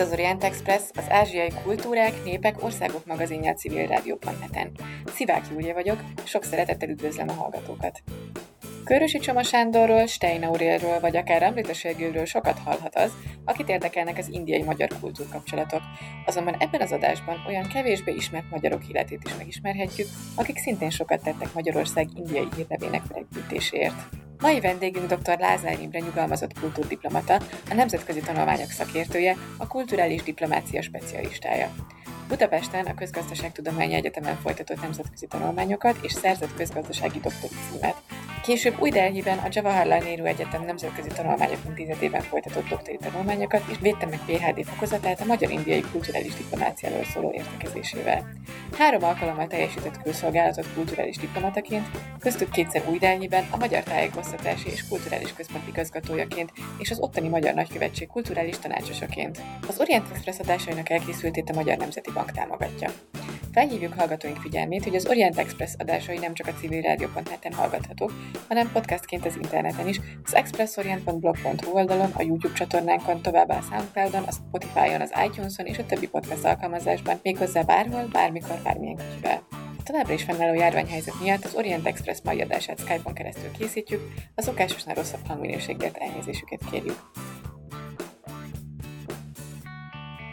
itt az Orient Express, az ázsiai kultúrák, népek, országok magazinja a civil rádió.net-en. Szivák Júlia vagyok, sok szeretettel üdvözlöm a hallgatókat. Körösi Csoma Sándorról, Stein Aurélről vagy akár Sergőről sokat hallhat az, akit érdekelnek az indiai-magyar kultúrkapcsolatok. Azonban ebben az adásban olyan kevésbé ismert magyarok életét is megismerhetjük, akik szintén sokat tettek Magyarország indiai hírnevének megbűtéséért. Mai vendégünk dr. Lázár Imre nyugalmazott kultúrdiplomata, a nemzetközi tanulmányok szakértője, a kulturális diplomácia specialistája. Budapesten a Közgazdaságtudományi Egyetemen folytatott nemzetközi tanulmányokat és szerzett közgazdasági doktori címet. Később új Delhiben a Jawaharlal Nehru Egyetem nemzetközi tanulmányok intézetében folytatott doktori tanulmányokat, és védte meg PhD fokozatát a magyar-indiai kulturális diplomáciáról szóló értekezésével. Három alkalommal teljesített külszolgálatot kulturális diplomataként, köztük kétszer új Delhiben a Magyar Tájékoztatási és Kulturális Központ igazgatójaként és az ottani Magyar Nagykövetség kulturális tanácsosaként. Az Orient Express adásainak elkészültét a Magyar Nemzeti Bank támogatja. Felhívjuk hallgatóink figyelmét, hogy az Orient Express adásai nem csak a civil rádió.net-en hallgathatók, hanem podcastként az interneten is, az expressorient.blog.hu oldalon, a YouTube csatornánkon, továbbá a Soundcloudon, a Spotify-on, az iTunes-on és a többi podcast alkalmazásban, méghozzá bárhol, bármikor, bármilyen kicsivel. A továbbra is fennálló járványhelyzet miatt az Orient Express mai adását Skype-on keresztül készítjük, a szokásosnál rosszabb hangminőséget elnézésüket kérjük.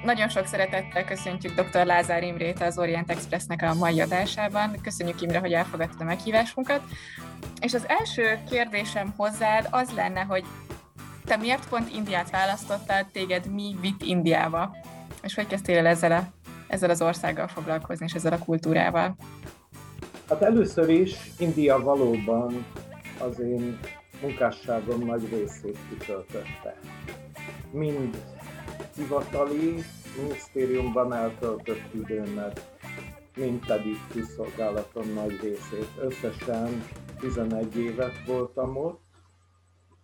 Nagyon sok szeretettel köszöntjük dr. Lázár Imrét az Orient Expressnek a mai adásában. Köszönjük Imre, hogy elfogadtad a meghívásunkat. És az első kérdésem hozzád az lenne, hogy te miért pont Indiát választottál, téged mi vitt Indiába? És hogy kezdtél el ezzel, a, ezzel az országgal foglalkozni, és ezzel a kultúrával? Hát először is India valóban az én munkásságom nagy részét kitöltötte. Mind hivatali minisztériumban eltöltött időmet, mint pedig kiszolgálatom nagy részét. Összesen 11 évet voltam ott,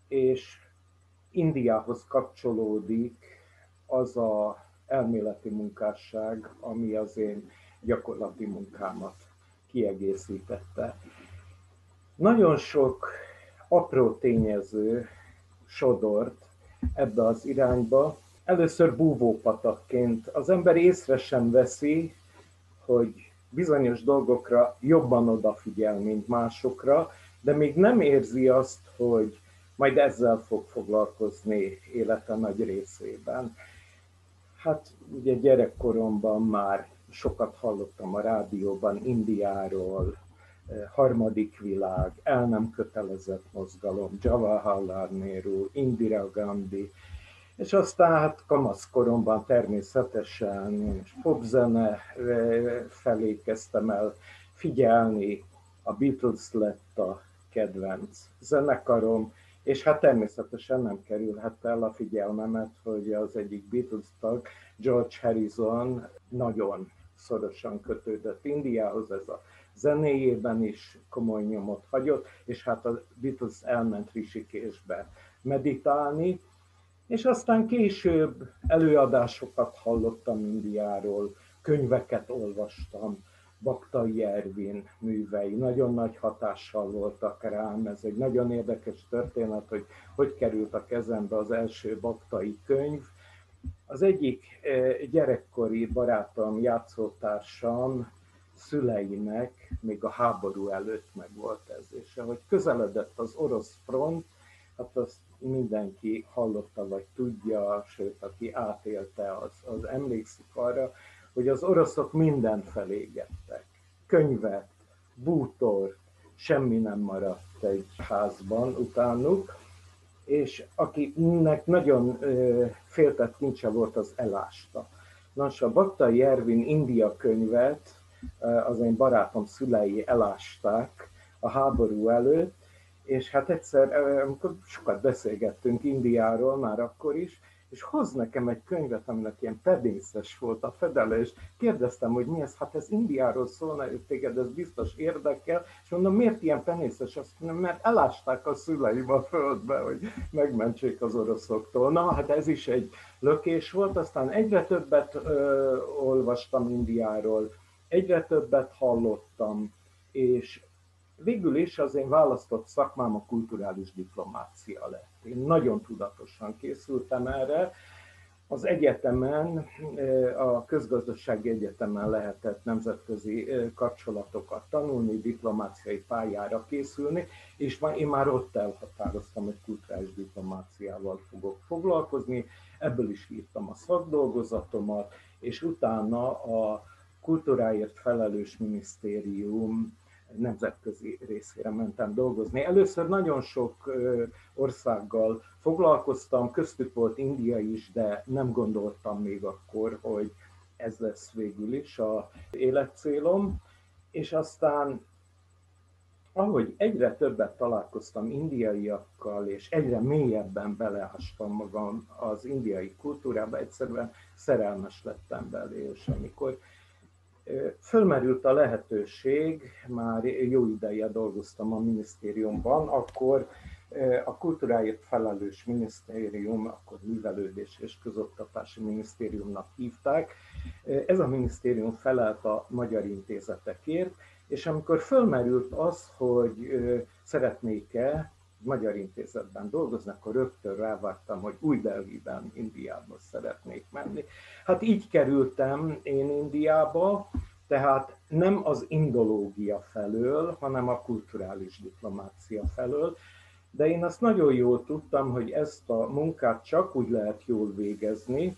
és Indiához kapcsolódik az a elméleti munkásság, ami az én gyakorlati munkámat kiegészítette. Nagyon sok apró tényező sodort ebbe az irányba, először búvópatakként. Az ember észre sem veszi, hogy bizonyos dolgokra jobban odafigyel, mint másokra, de még nem érzi azt, hogy majd ezzel fog foglalkozni élete nagy részében. Hát ugye gyerekkoromban már sokat hallottam a rádióban Indiáról, eh, harmadik világ, el nem kötelezett mozgalom, Jawaharlal Nehru, Indira Gandhi, és aztán hát kamaszkoromban természetesen popzene felé kezdtem el figyelni, a Beatles lett a kedvenc zenekarom, és hát természetesen nem kerülhet el a figyelmemet, hogy az egyik Beatles tag, George Harrison nagyon szorosan kötődött Indiához, ez a zenéjében is komoly nyomot hagyott, és hát a Beatles elment Rishikésbe meditálni, és aztán később előadásokat hallottam Indiáról, könyveket olvastam, Baktai Ervin művei nagyon nagy hatással voltak rám. Ez egy nagyon érdekes történet, hogy hogy került a kezembe az első Baktai könyv. Az egyik eh, gyerekkori barátom, játszótársam szüleinek még a háború előtt meg volt ez, és ahogy közeledett az orosz front, hát azt mindenki hallotta vagy tudja, sőt, aki átélte, az, az emlékszik arra, hogy az oroszok minden felégettek. Könyvet, bútor, semmi nem maradt egy házban utánuk, és akinek nagyon ö, féltett kincse volt, az elásta. Nos, a Baktai Ervin India könyvet az én barátom szülei elásták a háború előtt, és hát egyszer, amikor sokat beszélgettünk Indiáról már akkor is, és hoz nekem egy könyvet, aminek ilyen pedészes volt a fedele, és kérdeztem, hogy mi ez, hát ez Indiáról szólna, hogy téged ez biztos érdekel, és mondom, miért ilyen penészes? Azt mondom, mert elásták a szüleim a földbe, hogy megmentsék az oroszoktól. Na, hát ez is egy lökés volt, aztán egyre többet ö, olvastam Indiáról, egyre többet hallottam, és végül is az én választott szakmám a kulturális diplomácia lett. Én nagyon tudatosan készültem erre. Az egyetemen, a közgazdasági egyetemen lehetett nemzetközi kapcsolatokat tanulni, diplomáciai pályára készülni, és én már ott elhatároztam, hogy kulturális diplomáciával fogok foglalkozni. Ebből is írtam a szakdolgozatomat, és utána a kultúráért felelős minisztérium nemzetközi részére mentem dolgozni. Először nagyon sok országgal foglalkoztam, köztük volt India is, de nem gondoltam még akkor, hogy ez lesz végül is a életcélom. És aztán ahogy egyre többet találkoztam indiaiakkal, és egyre mélyebben beleástam magam az indiai kultúrába, egyszerűen szerelmes lettem belé, és amikor Fölmerült a lehetőség, már jó ideje dolgoztam a minisztériumban, akkor a kultúráért felelős minisztérium, akkor művelődés és közoktatási minisztériumnak hívták. Ez a minisztérium felelt a magyar intézetekért, és amikor fölmerült az, hogy szeretnék-e magyar intézetben dolgozni, akkor rögtön rávágtam, hogy új Delhiben, Indiába szeretnék menni. Hát így kerültem én Indiába, tehát nem az indológia felől, hanem a kulturális diplomácia felől, de én azt nagyon jól tudtam, hogy ezt a munkát csak úgy lehet jól végezni,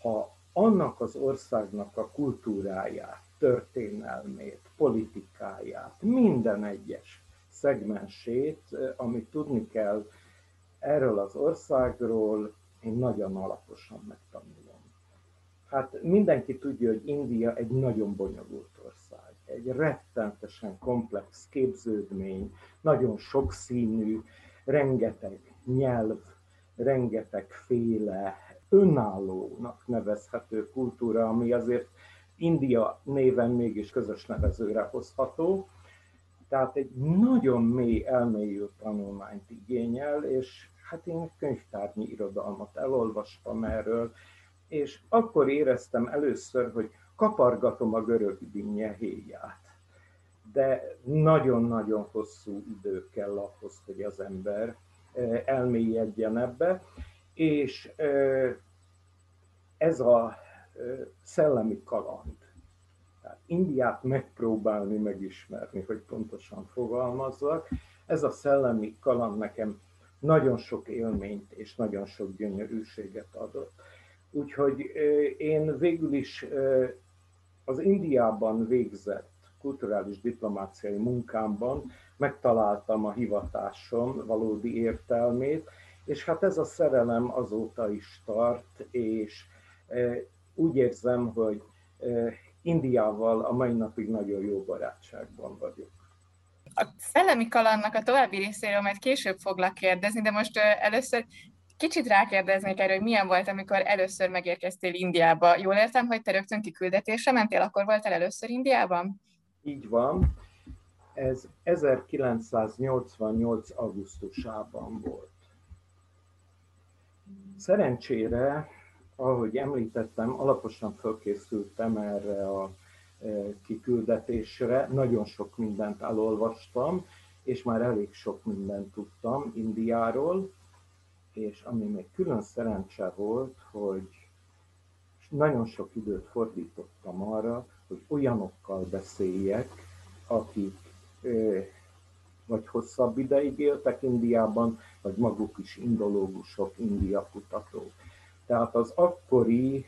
ha annak az országnak a kultúráját, történelmét, politikáját, minden egyes szegmensét, amit tudni kell erről az országról, én nagyon alaposan megtanulom. Hát mindenki tudja, hogy India egy nagyon bonyolult ország, egy rettentesen komplex képződmény, nagyon sokszínű, rengeteg nyelv, rengeteg féle önállónak nevezhető kultúra, ami azért India néven mégis közös nevezőre hozható. Tehát egy nagyon mély elmélyült tanulmányt igényel, és hát én könyvtárnyi irodalmat elolvastam erről, és akkor éreztem először, hogy kapargatom a görög dinnye héját. De nagyon-nagyon hosszú idő kell ahhoz, hogy az ember elmélyedjen ebbe, és ez a szellemi kaland. Indiát megpróbálni megismerni, hogy pontosan fogalmazzak. Ez a szellemi kaland nekem nagyon sok élményt és nagyon sok gyönyörűséget adott. Úgyhogy én végül is az Indiában végzett kulturális diplomáciai munkámban megtaláltam a hivatásom valódi értelmét, és hát ez a szerelem azóta is tart, és úgy érzem, hogy Indiával a mai napig nagyon jó barátságban vagyok. A szellemi kalannak a további részéről majd később foglak kérdezni, de most először Kicsit rákérdeznék erről, hogy milyen volt, amikor először megérkeztél Indiába. Jól értem, hogy te rögtön kiküldetésre mentél, akkor voltál először Indiában? Így van. Ez 1988. augusztusában volt. Szerencsére, ahogy említettem, alaposan felkészültem erre a e, kiküldetésre, nagyon sok mindent elolvastam, és már elég sok mindent tudtam Indiáról, és ami még külön szerencse volt, hogy nagyon sok időt fordítottam arra, hogy olyanokkal beszéljek, akik vagy hosszabb ideig éltek Indiában, vagy maguk is indológusok, India kutatók. Tehát az akkori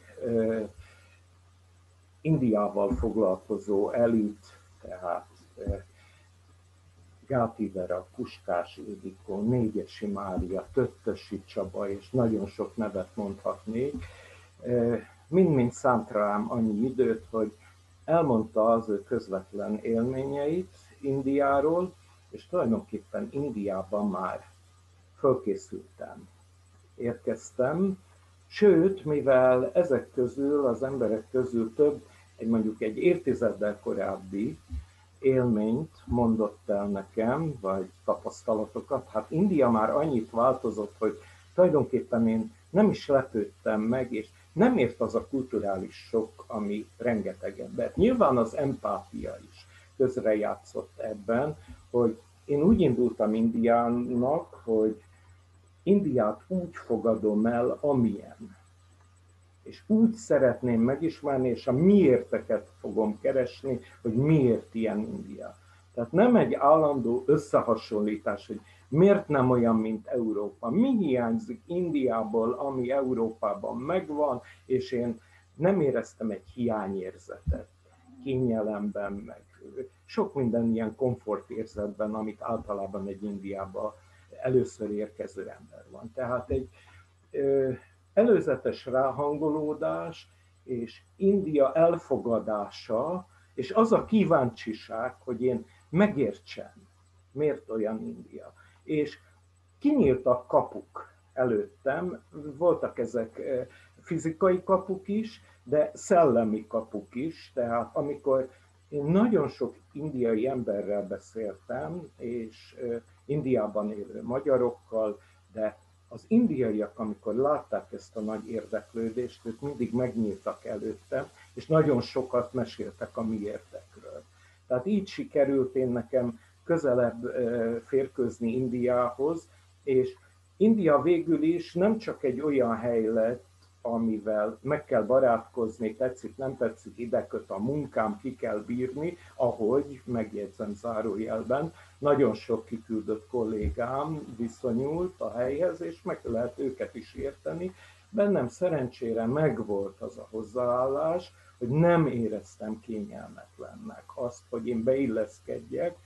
Indiával foglalkozó elit, tehát Gáti Vera, Puskás Ildikó, Négyesi Mária, Töttösi Csaba, és nagyon sok nevet mondhatnék, mind-mind szánt rám annyi időt, hogy elmondta az ő közvetlen élményeit Indiáról, és tulajdonképpen Indiában már fölkészültem. Érkeztem, Sőt, mivel ezek közül, az emberek közül több, egy mondjuk egy évtizeddel korábbi élményt mondott el nekem, vagy tapasztalatokat, hát India már annyit változott, hogy tulajdonképpen én nem is lepődtem meg, és nem ért az a kulturális sok, ami rengeteg embert. Nyilván az empátia is közrejátszott ebben, hogy én úgy indultam Indiának, hogy Indiát úgy fogadom el, amilyen. És úgy szeretném megismerni, és a miérteket fogom keresni, hogy miért ilyen India. Tehát nem egy állandó összehasonlítás, hogy miért nem olyan, mint Európa. Mi hiányzik Indiából, ami Európában megvan, és én nem éreztem egy hiányérzetet kényelemben, meg sok minden ilyen komfortérzetben, amit általában egy Indiában először érkező ember van. Tehát egy előzetes ráhangolódás és India elfogadása, és az a kíváncsiság, hogy én megértsem, miért olyan India. És kinyíltak kapuk előttem, voltak ezek fizikai kapuk is, de szellemi kapuk is, tehát amikor én nagyon sok indiai emberrel beszéltem, és Indiában élő magyarokkal, de az indiaiak, amikor látták ezt a nagy érdeklődést, ők mindig megnyíltak előttem, és nagyon sokat meséltek a mi érdekről. Tehát így sikerült én nekem közelebb férkőzni Indiához, és India végül is nem csak egy olyan hely lett, amivel meg kell barátkozni, tetszik, nem tetszik, ide köt a munkám, ki kell bírni, ahogy, megjegyzem zárójelben, nagyon sok kiküldött kollégám viszonyult a helyhez, és meg lehet őket is érteni. Bennem szerencsére megvolt az a hozzáállás, hogy nem éreztem kényelmetlennek azt, hogy én beilleszkedjek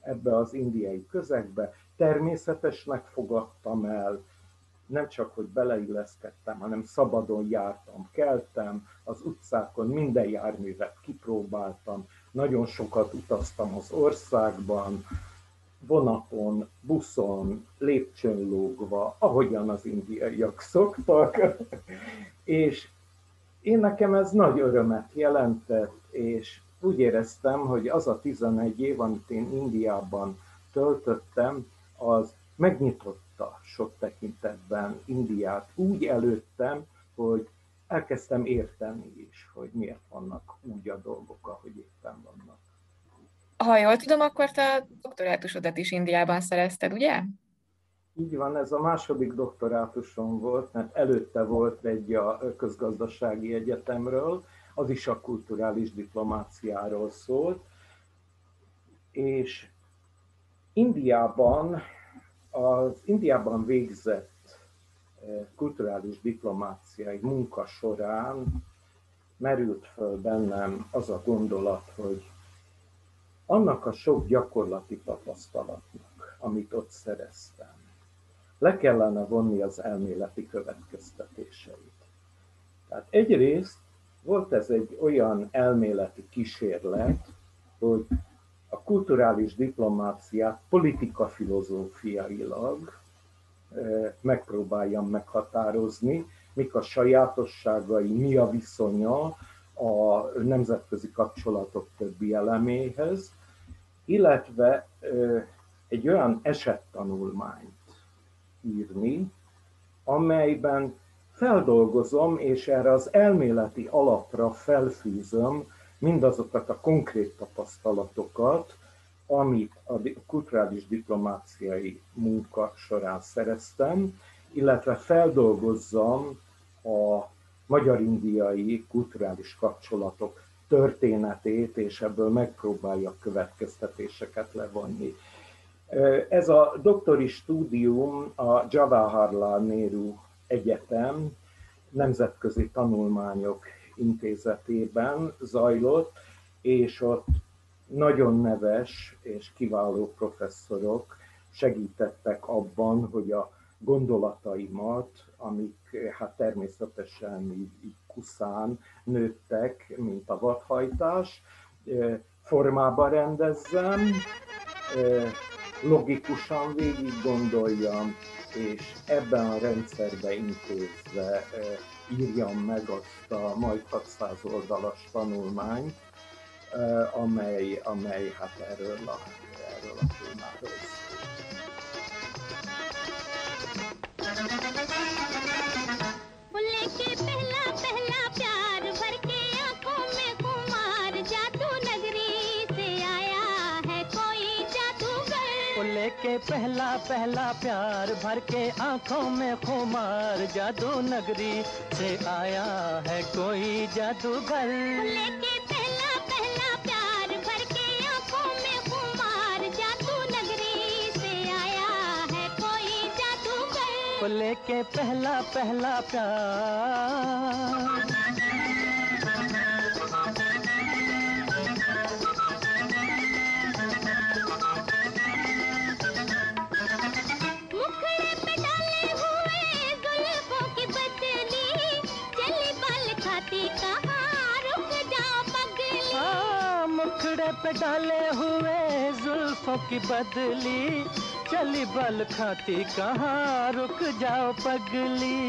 ebbe az indiai közegbe. Természetesnek fogadtam el, nem csak, hogy beleilleszkedtem, hanem szabadon jártam, keltem, az utcákon minden járművet kipróbáltam, nagyon sokat utaztam az országban, vonaton, buszon, lépcsőn lógva, ahogyan az indiaiak szoktak, és én nekem ez nagy örömet jelentett, és úgy éreztem, hogy az a 11 év, amit én Indiában töltöttem, az megnyitotta sok tekintetben Indiát úgy előttem, hogy elkezdtem érteni is, hogy miért vannak úgy a dolgok, ahogy éppen vannak. Ha jól tudom, akkor te doktorátusodat is Indiában szerezted, ugye? Így van, ez a második doktorátusom volt, mert előtte volt egy a közgazdasági egyetemről, az is a kulturális diplomáciáról szólt, és Indiában, az Indiában végzett eh, kulturális diplomáciai munka során merült föl bennem az a gondolat, hogy annak a sok gyakorlati tapasztalatnak, amit ott szereztem, le kellene vonni az elméleti következtetéseit. Tehát egyrészt volt ez egy olyan elméleti kísérlet, hogy a kulturális diplomáciát politikafilozófiailag megpróbáljam meghatározni, mik a sajátosságai, mi a viszonya a nemzetközi kapcsolatok többi eleméhez, illetve egy olyan esettanulmányt írni, amelyben feldolgozom, és erre az elméleti alapra felfűzöm mindazokat a konkrét tapasztalatokat, amit a kulturális diplomáciai munka során szereztem, illetve feldolgozzam a magyar-indiai kulturális kapcsolatok történetét, és ebből megpróbálja következtetéseket levonni. Ez a doktori stúdium a Jawaharlal Nehru Egyetem nemzetközi tanulmányok intézetében zajlott, és ott nagyon neves és kiváló professzorok segítettek abban, hogy a gondolataimat, amik hát természetesen így, így kuszán nőttek, mint a vadhajtás, formába rendezzem, logikusan végig gondoljam, és ebben a rendszerbe intézve írjam meg azt a majd 600 oldalas tanulmányt, amely, amely hát erről a, erről a témáról लेके पहला पहला प्यार भर के आँखों में खुमार जादू नगरी से आया है कोई जादूगर। लेके पहला पहला प्यार भर के आँखों में खुमार जादू नगरी से आया है कोई जादूगर। लेके पहला पहला प्यार पे डाले हुए जुल्फों की बदली चली बल खाती कहाँ रुक जाओ पगली।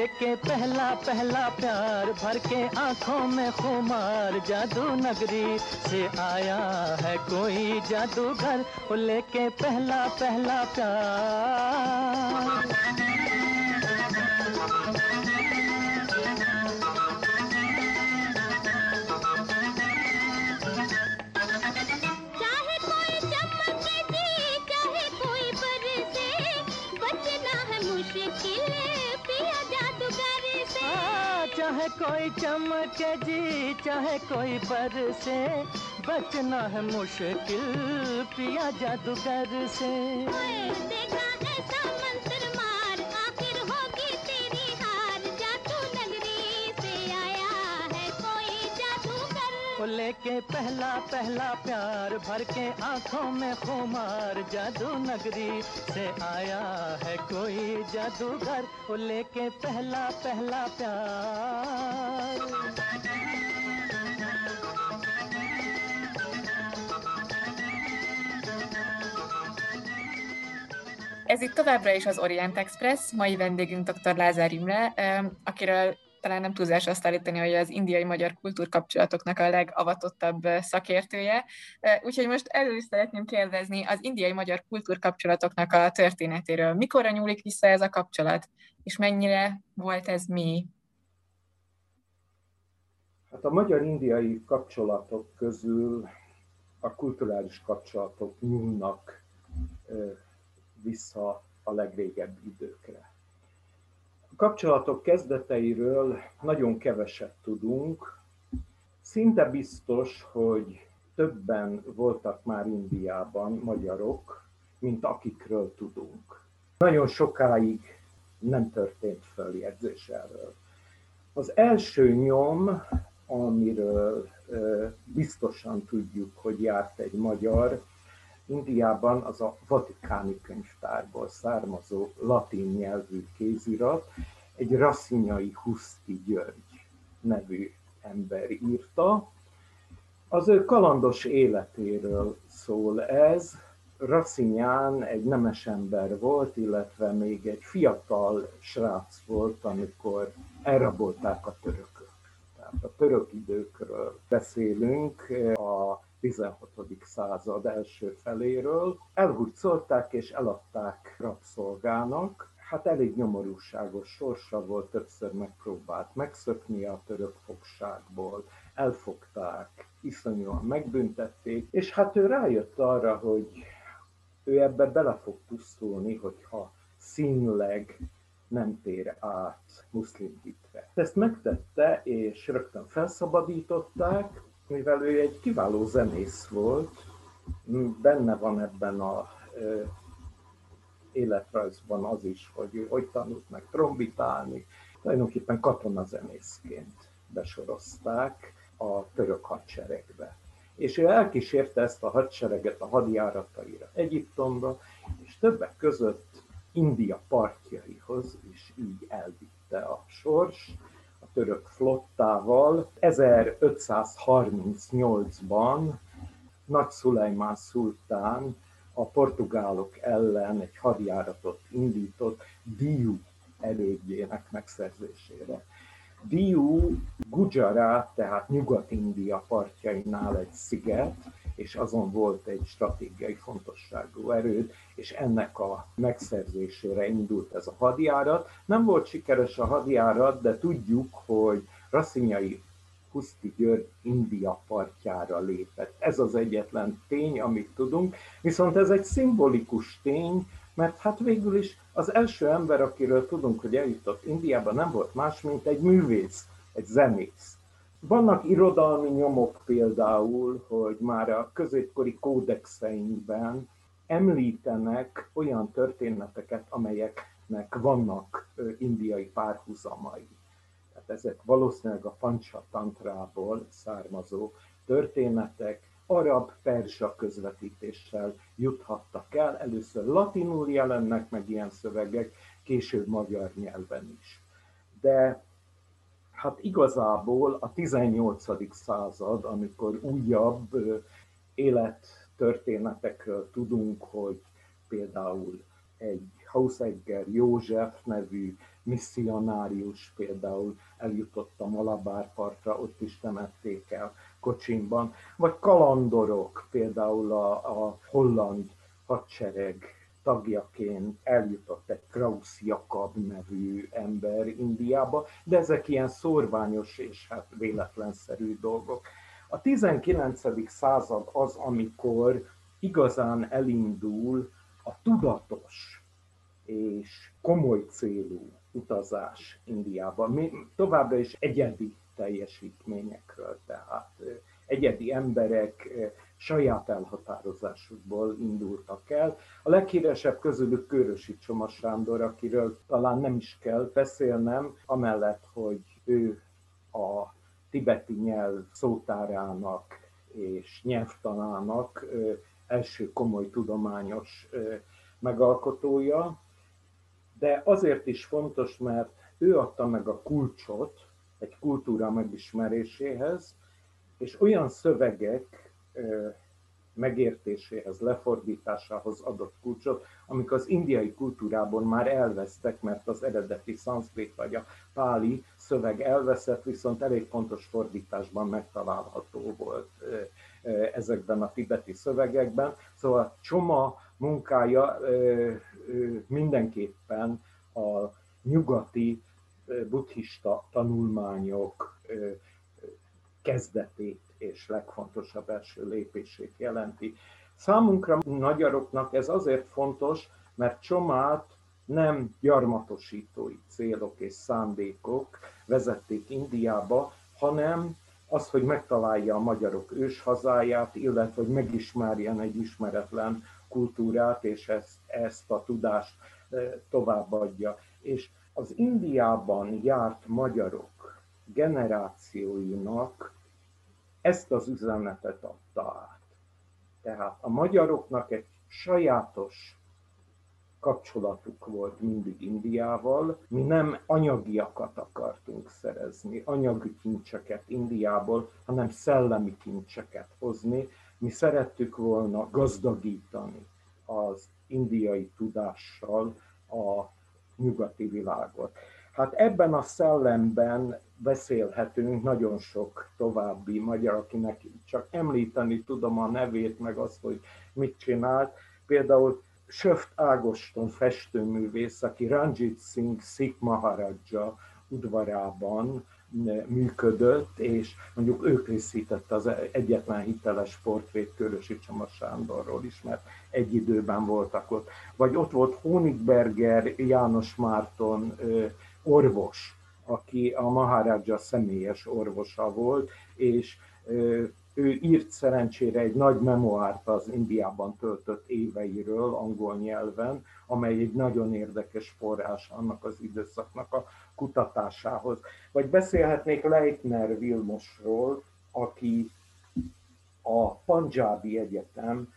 लेके पहला पहला प्यार भर के आँखों में खुमार जादू नगरी से आया है कोई जादूगर लेके पहला पहला प्यार। चाहे कोई चमक जी चाहे कोई पर से। बचना है मुश्किल पिया जादूगर से। लेके पहला पहला प्यार भर के आँखों में खुमार जादू नगरी से आया है कोई जादूगर वो लेके पहला पहला प्यार Ez itt továbbra is az Orient Express, mai vendégünk dr. Lázár Imre, akiről talán nem túlzás azt állítani, hogy az indiai-magyar kultúrkapcsolatoknak a legavatottabb szakértője. Úgyhogy most először is szeretném kérdezni az indiai-magyar kultúrkapcsolatoknak a történetéről. Mikorra nyúlik vissza ez a kapcsolat, és mennyire volt ez mi? Hát a magyar-indiai kapcsolatok közül a kulturális kapcsolatok nyúlnak vissza a legrégebbi időkre kapcsolatok kezdeteiről nagyon keveset tudunk. Szinte biztos, hogy többen voltak már Indiában magyarok, mint akikről tudunk. Nagyon sokáig nem történt följegyzés erről. Az első nyom, amiről biztosan tudjuk, hogy járt egy magyar, Indiában az a vatikáni könyvtárból származó latin nyelvű kézirat, egy Rasszinyai Huszti György nevű ember írta. Az ő kalandos életéről szól ez. Rasszinyán egy nemes ember volt, illetve még egy fiatal srác volt, amikor elrabolták a törökök. Tehát a török időkről beszélünk, a 16. század első feléről. Elhurcolták és eladták rabszolgának. Hát elég nyomorúságos sorsa volt, többször megpróbált megszökni a török fogságból, elfogták, iszonyúan megbüntették, és hát ő rájött arra, hogy ő ebbe bele fog pusztulni, hogyha színleg nem tér át muszlim hitre. Ezt megtette, és rögtön felszabadították, mivel ő egy kiváló zenész volt, benne van ebben a életrajzban az is, hogy ő hogy tanult meg trombitálni, tulajdonképpen katonazenészként besorozták a török hadseregbe. És ő elkísérte ezt a hadsereget a hadjárataira Egyiptomba, és többek között India partjaihoz is így elvitte a sors török flottával. 1538-ban Nagy Szulajmán szultán a portugálok ellen egy hadjáratot indított Diu erődjének megszerzésére. Diu Gujarat, tehát Nyugat-India partjainál egy sziget, és azon volt egy stratégiai fontosságú erőd, és ennek a megszerzésére indult ez a hadjárat. Nem volt sikeres a hadjárat, de tudjuk, hogy Rasszinyai Puszti György India partjára lépett. Ez az egyetlen tény, amit tudunk, viszont ez egy szimbolikus tény, mert hát végül is az első ember, akiről tudunk, hogy eljutott Indiába, nem volt más, mint egy művész, egy zenész. Vannak irodalmi nyomok például, hogy már a középkori kódexeinkben említenek olyan történeteket, amelyeknek vannak indiai párhuzamai. Tehát ezek valószínűleg a Pancsatantrából származó történetek, arab-perzsa közvetítéssel juthattak el. Először latinul jelennek meg ilyen szövegek, később magyar nyelven is. De hát igazából a 18. század, amikor újabb élettörténetekről tudunk, hogy például egy Hausegger József nevű misszionárius például eljutott a Malabár partra, ott is temették el kocsimban, vagy kalandorok, például a, a holland hadsereg tagjaként eljutott egy Krausz Jakab nevű ember Indiába, de ezek ilyen szorványos és hát véletlenszerű dolgok. A 19. század az, amikor igazán elindul a tudatos és komoly célú utazás Indiába. Továbbra is egyedi teljesítményekről, tehát egyedi emberek saját elhatározásukból indultak el. A leghíresebb közülük Körösi Csoma Sándor, akiről talán nem is kell beszélnem, amellett, hogy ő a tibeti nyelv szótárának és nyelvtanának első komoly tudományos megalkotója, de azért is fontos, mert ő adta meg a kulcsot egy kultúra megismeréséhez, és olyan szövegek megértéséhez, lefordításához adott kulcsot, amik az indiai kultúrában már elvesztek, mert az eredeti szanszkrit vagy a páli szöveg elveszett, viszont elég pontos fordításban megtalálható volt ezekben a tibeti szövegekben. Szóval Csoma munkája mindenképpen a nyugati buddhista tanulmányok kezdetét és legfontosabb első lépését jelenti. Számunkra, magyaroknak ez azért fontos, mert Csomát nem gyarmatosítói célok és szándékok vezették Indiába, hanem az, hogy megtalálja a magyarok őshazáját, illetve hogy megismerjen egy ismeretlen kultúrát, és ezt, ezt a tudást továbbadja. És az Indiában járt magyarok generációinak ezt az üzenetet adta át. Tehát a magyaroknak egy sajátos kapcsolatuk volt mindig Indiával. Mi nem anyagiakat akartunk szerezni, anyagi kincseket Indiából, hanem szellemi kincseket hozni. Mi szerettük volna gazdagítani az indiai tudással a nyugati világot. Hát ebben a szellemben beszélhetünk nagyon sok további magyar, akinek csak említeni tudom a nevét, meg azt, hogy mit csinált. Például Söft Ágoston festőművész, aki Ranjit Singh Sikh Maharaja udvarában működött, és mondjuk ő készítette az egyetlen hiteles portrét Körösi Csama Sándorról is, mert egy időben voltak ott. Vagy ott volt Honigberger János Márton orvos, aki a Maharaja személyes orvosa volt, és ő írt szerencsére egy nagy memoárt az Indiában töltött éveiről angol nyelven, amely egy nagyon érdekes forrás annak az időszaknak a kutatásához. Vagy beszélhetnék Leitner Vilmosról, aki a Punjabi Egyetem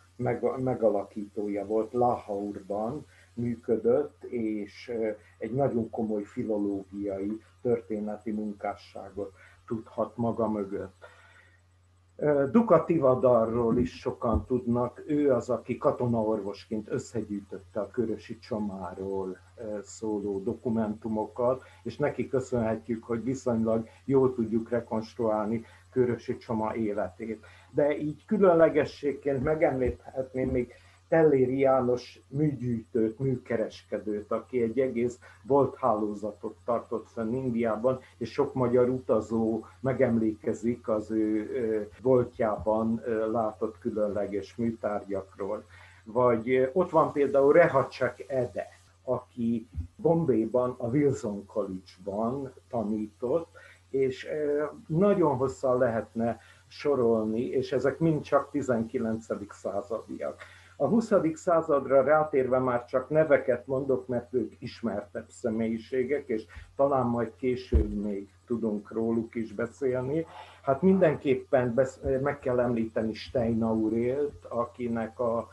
megalakítója volt Lahaurban, működött, és egy nagyon komoly filológiai, történeti munkásságot tudhat maga mögött. Duka Tivadarról is sokan tudnak, ő az, aki katonaorvosként összegyűjtötte a Körösi Csomáról szóló dokumentumokat, és neki köszönhetjük, hogy viszonylag jól tudjuk rekonstruálni Körösi Csoma életét. De így különlegességként megemlíthetném még Telléri János műgyűjtőt, műkereskedőt, aki egy egész volt tartott fenn Indiában, és sok magyar utazó megemlékezik az ő voltjában látott különleges műtárgyakról. Vagy ott van például Rehacsak Ede, aki Bombayban, a Wilson College-ban tanított, és nagyon hosszan lehetne sorolni, és ezek mind csak 19. századiak. A 20. századra rátérve már csak neveket mondok, mert ők ismertebb személyiségek, és talán majd később még tudunk róluk is beszélni. Hát mindenképpen meg kell említeni Steinaurélt, akinek a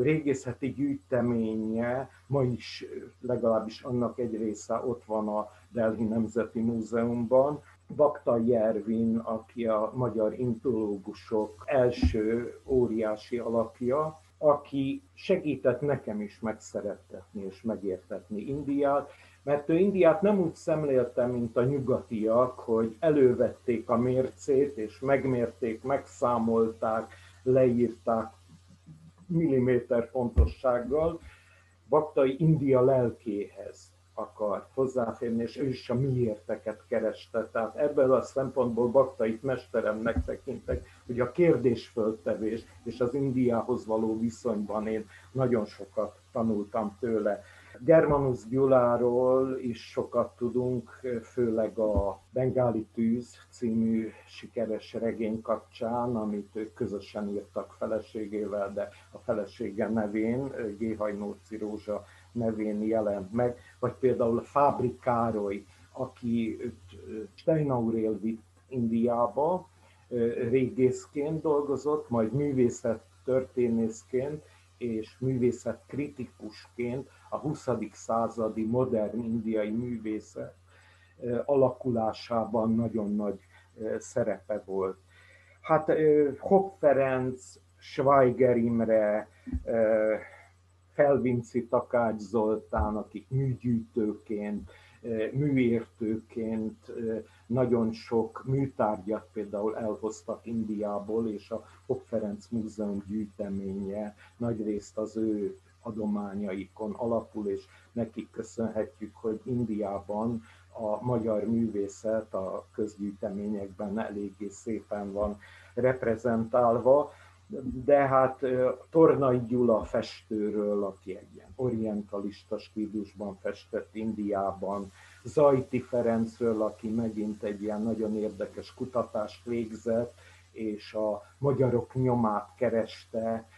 régészeti gyűjteménye ma is legalábbis annak egy része ott van a Delhi Nemzeti Múzeumban. Bakta Jervin, aki a magyar intológusok első óriási alakja, aki segített nekem is megszerettetni és megértetni Indiát, mert ő Indiát nem úgy szemlélte, mint a nyugatiak, hogy elővették a mércét, és megmérték, megszámolták, leírták milliméter pontossággal, Baktai India lelkéhez akart hozzáférni, és ő is a miérteket kereste. Tehát ebből a szempontból Baktait mesteremnek tekintek, hogy a kérdésföltevés és az Indiához való viszonyban én nagyon sokat tanultam tőle. Germanus Gyuláról is sokat tudunk, főleg a Bengáli Tűz című sikeres regény kapcsán, amit ők közösen írtak feleségével, de a felesége nevén, Géhajnóci Rózsa nevén jelent meg, vagy például Fábri Károly, aki Steinaurél vitt Indiába, régészként dolgozott, majd művészet történészként és művészet kritikusként a 20. századi modern indiai művészet alakulásában nagyon nagy szerepe volt. Hát Hopp Ferenc, Schweiger Imre, Felvinci Takács Zoltán, akik műgyűjtőként, műértőként nagyon sok műtárgyat például elhoztak Indiából, és a Hopp Ferenc Múzeum gyűjteménye nagyrészt az ő adományaikon alapul, és nekik köszönhetjük, hogy Indiában a magyar művészet a közgyűjteményekben eléggé szépen van reprezentálva de hát Tornai Gyula festőről, aki egy ilyen orientalista stílusban festett Indiában, Zajti Ferencről, aki megint egy ilyen nagyon érdekes kutatást végzett, és a magyarok nyomát kereste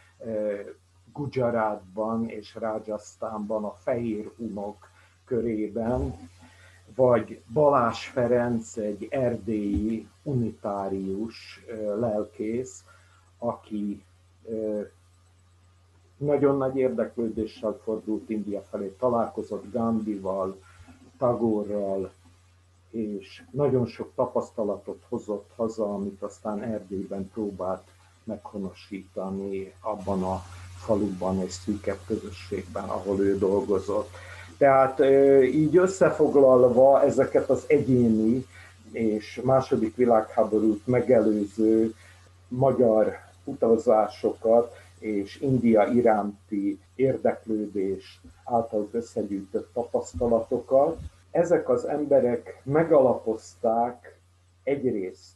Gujaratban és Rajasztánban a fehér unok körében, vagy Balás Ferenc, egy erdélyi unitárius lelkész, aki nagyon nagy érdeklődéssel fordult India felé, találkozott Gandhival, Tagorral, és nagyon sok tapasztalatot hozott haza, amit aztán Erdélyben próbált meghonosítani abban a faluban és szűkebb közösségben, ahol ő dolgozott. Tehát így összefoglalva ezeket az egyéni és második világháborút megelőző magyar utazásokat és India iránti érdeklődés által összegyűjtött tapasztalatokat. Ezek az emberek megalapozták egyrészt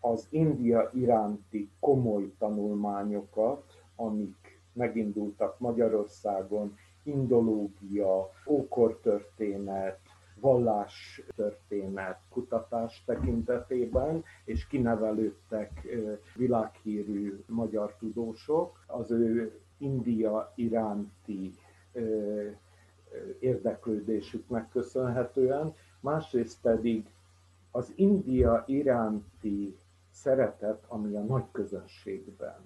az India iránti komoly tanulmányokat, amik megindultak Magyarországon, indológia, ókortörténet, vallás történet kutatás tekintetében, és kinevelődtek világhírű magyar tudósok. Az ő India iránti érdeklődésüknek köszönhetően, másrészt pedig az India iránti szeretet, ami a nagy közönségben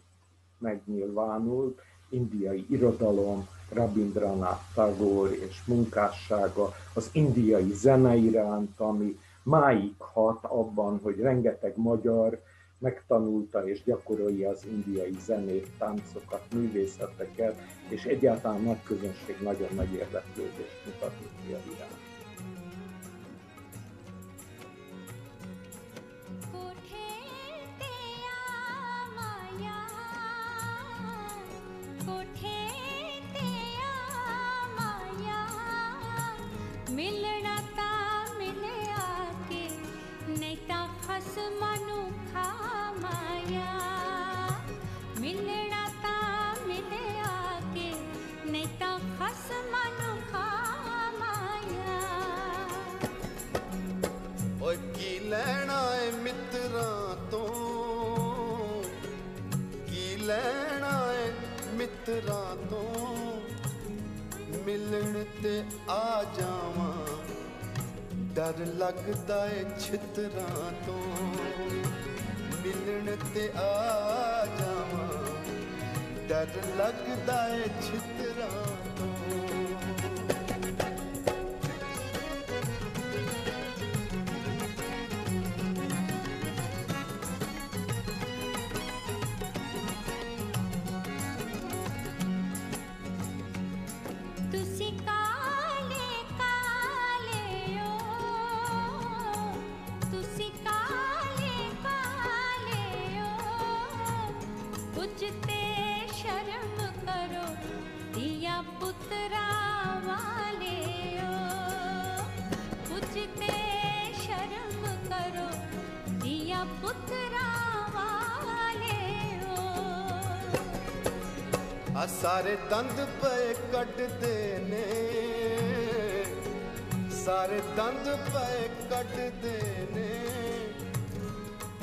megnyilvánult, indiai irodalom, Rabindranath Tagore és munkássága, az indiai zene iránt, ami máig hat abban, hogy rengeteg magyar megtanulta és gyakorolja az indiai zenét, táncokat, művészeteket, és egyáltalán nagy közönség nagyon nagy érdeklődést mutatott ki a iránt. ਡਰ ਲੱਗਦਾ ਏ ਛਿਤਰਾਂ ਤੋਂ। ਮਿਲਣ ਤੇ ਆ ਜਾਵਾਂ। ਡਰ ਲੱਗਦਾ ਏ ਛਿਤਰਾਂ ਦੰਦ ਪਏ ਕੱਢਦੇ ਨੇ। ਸਾਰੇ ਦੰਦ ਪਏ ਕੱਢਦੇ ਨੇ।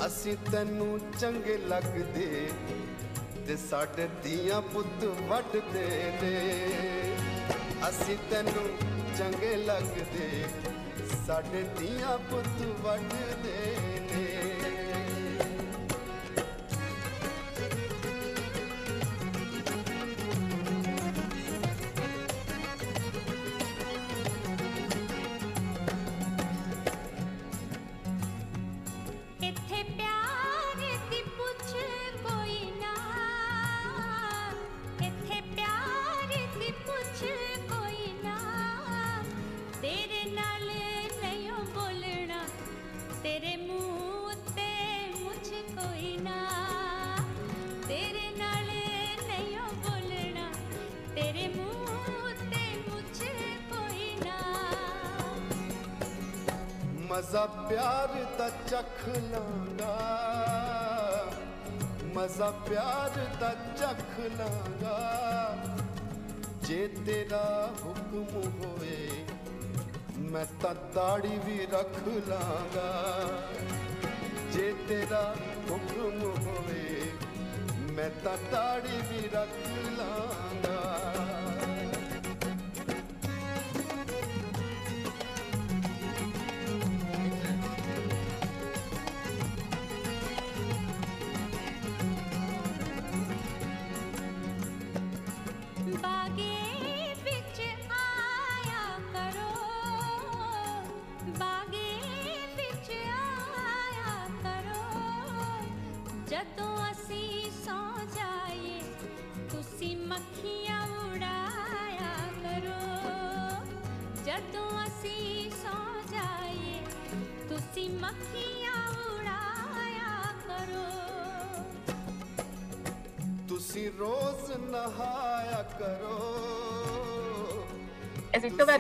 ਅਸੀਂ ਤੈਨੂੰ ਚੰਗੇ ਲੱਗਦੇ ਤੇ ਸਾਡੇ ਦੀਆਂ ਪੁੱਤ ਵੱਢਦੇ ਨੇ। ਅਸੀਂ ਤੈਨੂੰ ਚੰਗੇ ਲੱਗਦੇ, ਸਾਡੇ ਦੀਆਂ ਪੁੱਤ ਵੱਢਦੇ ਮਜ਼ਾ ਪਿਆਰ ਦਾ ਚੱਖ ਲਾਂਗਾ। ਮਜ਼ਾ ਪਿਆਰ ਦਾ ਚਖ ਲਾਂਗਾ। ਜੇ ਤੇਰਾ ਹੁਕਮ ਹੋਏ, ਮੈਂ ਤਾਂ ਦਾੜੀ ਵੀ ਰੱਖ ਲਾਂਗਾ। ਜੇ ਤੇਰਾ ਹੁਕਮ ਹੋਵੇ ਮੈਂ ਤਾਂ ਦਾੜੀ ਵੀ ਰੱਖ ਲਾਂ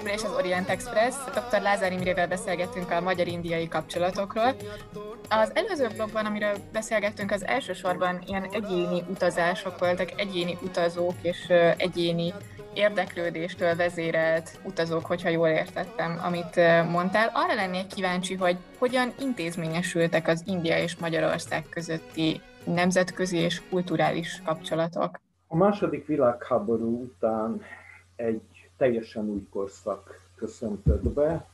Továbbra is az Orient Express. Dr. Lázár Imrével beszélgettünk a magyar-indiai kapcsolatokról. Az előző blogban, amiről beszélgettünk, az elsősorban ilyen egyéni utazások voltak, egyéni utazók és egyéni érdeklődéstől vezérelt utazók, hogyha jól értettem, amit mondtál. Arra lennék kíváncsi, hogy hogyan intézményesültek az India és Magyarország közötti nemzetközi és kulturális kapcsolatok. A második világháború után egy teljesen új korszak köszöntött be.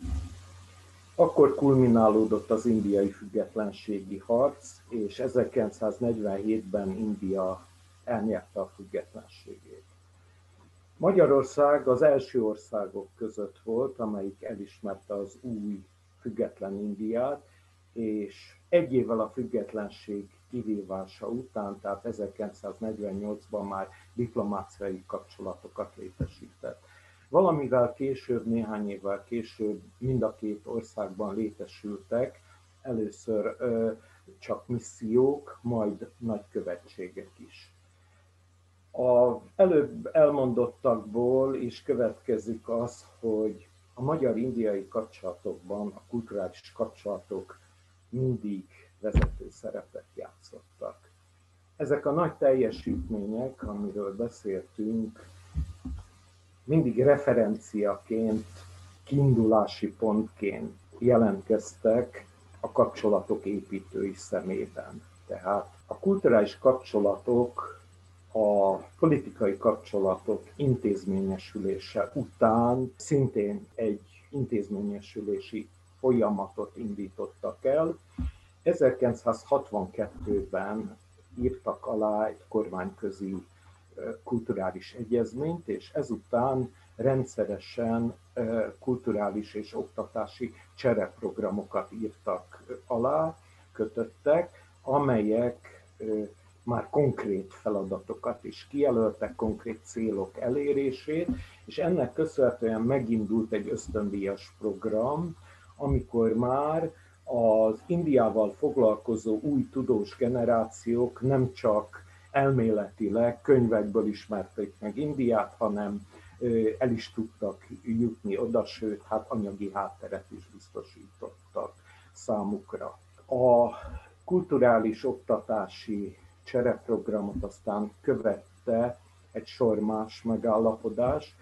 Akkor kulminálódott az indiai függetlenségi harc, és 1947-ben India elnyerte a függetlenségét. Magyarország az első országok között volt, amelyik elismerte az új független Indiát, és egy évvel a függetlenség kivívása után, tehát 1948-ban már diplomáciai kapcsolatokat létesített. Valamivel később, néhány évvel később mind a két országban létesültek először csak missziók, majd nagykövetségek is. A előbb elmondottakból is következik az, hogy a magyar-indiai kapcsolatokban a kulturális kapcsolatok mindig vezető szerepet játszottak. Ezek a nagy teljesítmények, amiről beszéltünk, mindig referenciaként, kiindulási pontként jelentkeztek a kapcsolatok építői szemében. Tehát a kulturális kapcsolatok a politikai kapcsolatok intézményesülése után szintén egy intézményesülési folyamatot indítottak el. 1962-ben írtak alá egy kormányközi kulturális egyezményt, és ezután rendszeresen kulturális és oktatási csereprogramokat írtak alá, kötöttek, amelyek már konkrét feladatokat is kijelöltek, konkrét célok elérését, és ennek köszönhetően megindult egy ösztöndíjas program, amikor már az Indiával foglalkozó új tudós generációk nem csak elméletileg könyvekből ismerték meg Indiát, hanem el is tudtak jutni oda, sőt, hát anyagi hátteret is biztosítottak számukra. A kulturális oktatási csereprogramot aztán követte egy sor más megállapodás.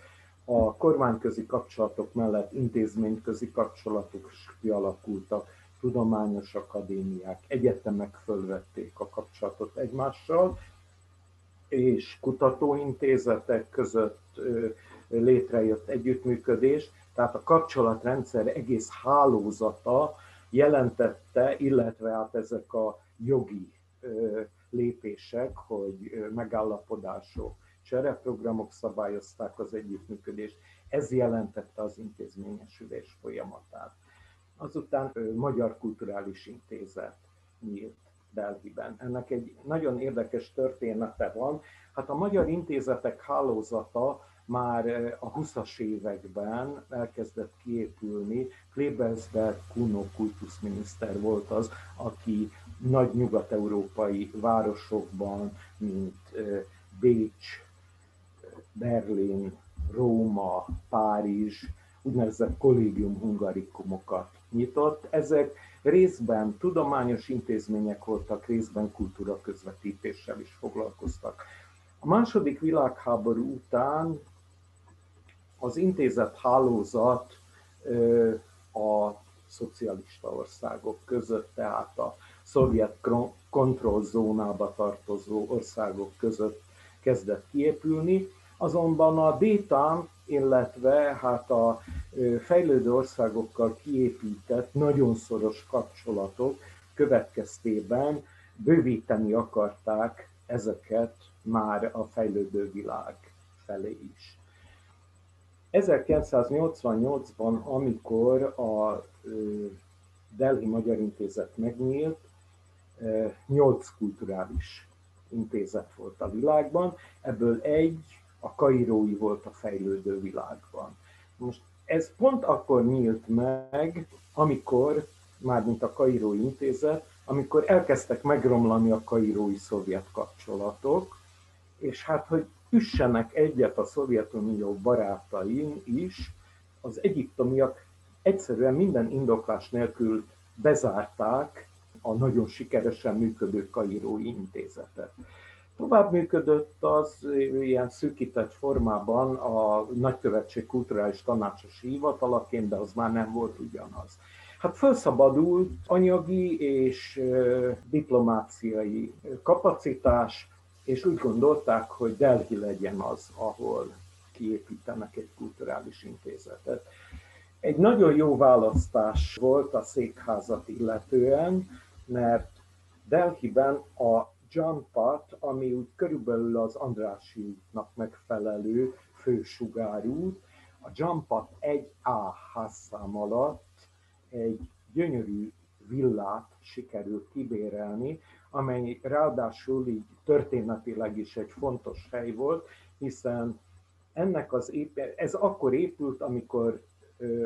A kormányközi kapcsolatok mellett intézményközi kapcsolatok is kialakultak, tudományos akadémiák, egyetemek fölvették a kapcsolatot egymással, és kutatóintézetek között létrejött együttműködés, tehát a kapcsolatrendszer egész hálózata jelentette, illetve hát ezek a jogi lépések, hogy megállapodások, csereprogramok szabályozták az együttműködést, ez jelentette az intézményesülés folyamatát. Azután Magyar Kulturális Intézet nyílt Delhiben. Ennek egy nagyon érdekes története van. Hát a Magyar Intézetek hálózata már a 20-as években elkezdett kiépülni. Klebelsberg Kuno kultuszminiszter volt az, aki nagy nyugat-európai városokban, mint Bécs, Berlin, Róma, Párizs, úgynevezett kollégium hungarikumokat nyitott. Ezek részben tudományos intézmények voltak, részben kultúra közvetítéssel is foglalkoztak. A második világháború után az intézet hálózat a szocialista országok között, tehát a szovjet kontrollzónába tartozó országok között kezdett kiépülni, azonban a détán, illetve hát a fejlődő országokkal kiépített nagyon szoros kapcsolatok következtében bővíteni akarták ezeket már a fejlődő világ felé is. 1988-ban, amikor a Delhi Magyar Intézet megnyílt, nyolc kulturális intézet volt a világban, ebből egy a kairói volt a fejlődő világban. Most ez pont akkor nyílt meg, amikor, mármint a kairói intézet, amikor elkezdtek megromlani a kairói szovjet kapcsolatok, és hát, hogy üssenek egyet a Szovjetunió barátain is, az egyiptomiak egyszerűen minden indoklás nélkül bezárták a nagyon sikeresen működő Kairói intézetet. Tovább működött az ilyen szűkített formában a nagykövetség kulturális tanácsosi hivatalaként, de az már nem volt ugyanaz. Hát felszabadult anyagi és diplomáciai kapacitás, és úgy gondolták, hogy Delhi legyen az, ahol kiépítenek egy kulturális intézetet. Egy nagyon jó választás volt a székházat illetően, mert Delhiben a John Pat, ami úgy körülbelül az Andrássy útnak megfelelő fősugárút. A Jampat 1A házszám alatt egy gyönyörű villát sikerült kibérelni, amely ráadásul így történetileg is egy fontos hely volt, hiszen ennek az ép- ez akkor épült, amikor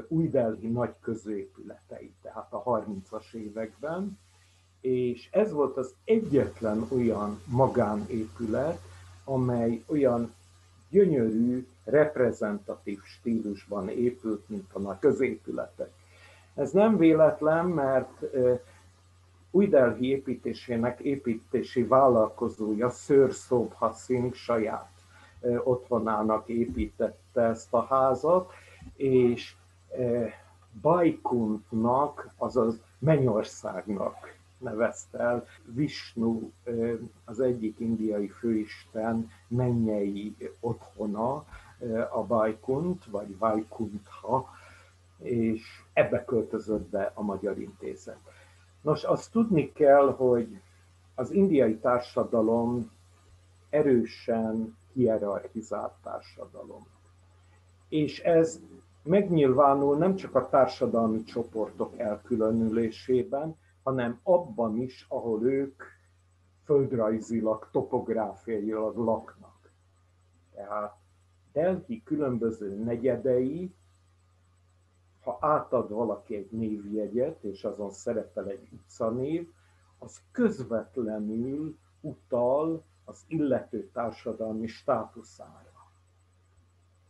új Delhi nagy középületei, tehát a 30-as években, és ez volt az egyetlen olyan magánépület, amely olyan gyönyörű, reprezentatív stílusban épült, mint a nagy középületek. Ez nem véletlen, mert új Delhi építésének építési vállalkozója Sir Sobha Singh saját otthonának építette ezt a házat, és Bajkuntnak, azaz Mennyországnak nevezte el Vishnu, az egyik indiai főisten mennyei otthona, a Bajkunt, vagy Vajkuntha, és ebbe költözött be a Magyar Intézet. Nos, azt tudni kell, hogy az indiai társadalom erősen hierarchizált társadalom. És ez megnyilvánul nem csak a társadalmi csoportok elkülönülésében, hanem abban is, ahol ők földrajzilag, topográfiailag laknak. Tehát Delhi különböző negyedei, ha átad valaki egy névjegyet, és azon szerepel egy utcanév, az közvetlenül utal az illető társadalmi státuszára.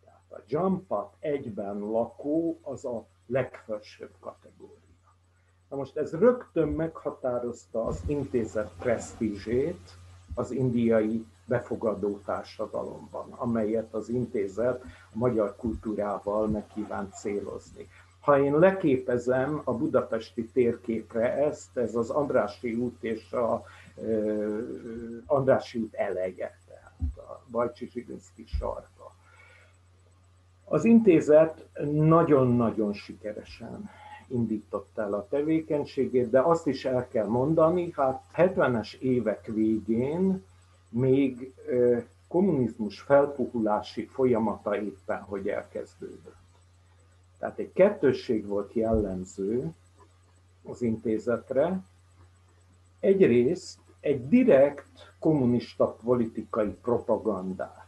Tehát a Jampat egyben lakó az a legfelsőbb kategória. Na most ez rögtön meghatározta az intézet presztízsét az indiai befogadó társadalomban, amelyet az intézet a magyar kultúrával megkívánt célozni. Ha én leképezem a budapesti térképre ezt, ez az Andrássy út és a Andrássy út eleje, tehát a Bajcsi Zsilinszki sarka. Az intézet nagyon-nagyon sikeresen indította el a tevékenységét, de azt is el kell mondani, hát 70-es évek végén még kommunizmus felpuhulási folyamata éppen, hogy elkezdődött. Tehát egy kettősség volt jellemző az intézetre. Egyrészt egy direkt kommunista politikai propagandát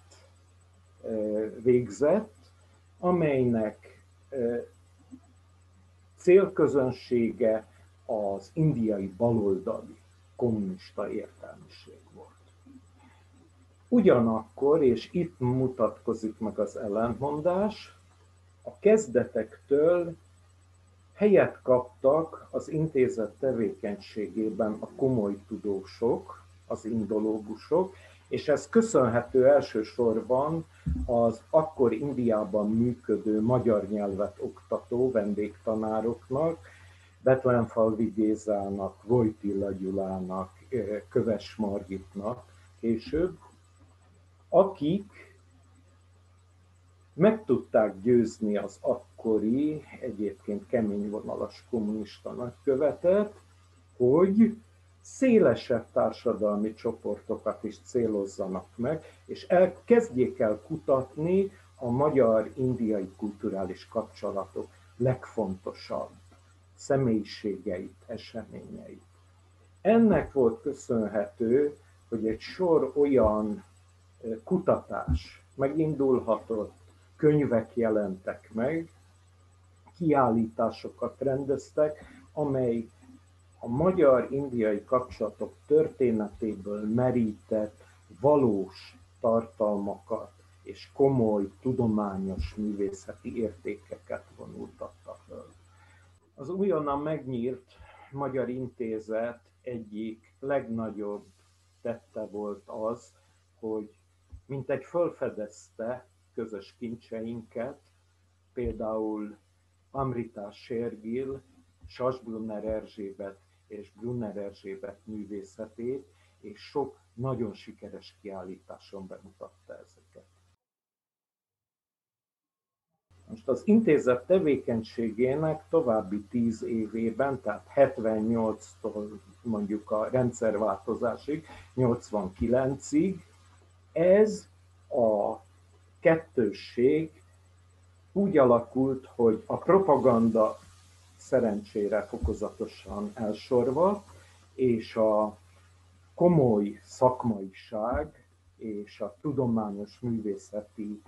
végzett, amelynek célközönsége az indiai baloldali kommunista értelmiség volt. Ugyanakkor, és itt mutatkozik meg az ellentmondás, a kezdetektől helyet kaptak az intézet tevékenységében a komoly tudósok, az indológusok, és ez köszönhető elsősorban az akkor Indiában működő magyar nyelvet oktató vendégtanároknak, Betlenfalvi Gézának, Vojtilla Gyulának, Köves Margitnak később, akik meg tudták győzni az akkori, egyébként kemény vonalas kommunista nagykövetet, hogy szélesebb társadalmi csoportokat is célozzanak meg, és el, kezdjék el kutatni a magyar-indiai kulturális kapcsolatok legfontosabb személyiségeit, eseményeit. Ennek volt köszönhető, hogy egy sor olyan kutatás megindulhatott, könyvek jelentek meg, kiállításokat rendeztek, amely a magyar-indiai kapcsolatok történetéből merített valós tartalmakat és komoly tudományos művészeti értékeket vonultatta föl. Az újonnan megnyílt Magyar Intézet egyik legnagyobb tette volt az, hogy mint egy fölfedezte közös kincseinket, például Amritás Sérgil, Sasbrunner Erzsébet és Brunner Erzsébet művészetét, és sok nagyon sikeres kiállításon bemutatta ezeket. Most az intézet tevékenységének további tíz évében, tehát 78-tól mondjuk a rendszerváltozásig, 89-ig, ez a kettősség úgy alakult, hogy a propaganda szerencsére fokozatosan elsorva, és a komoly szakmaiság és a tudományos művészeti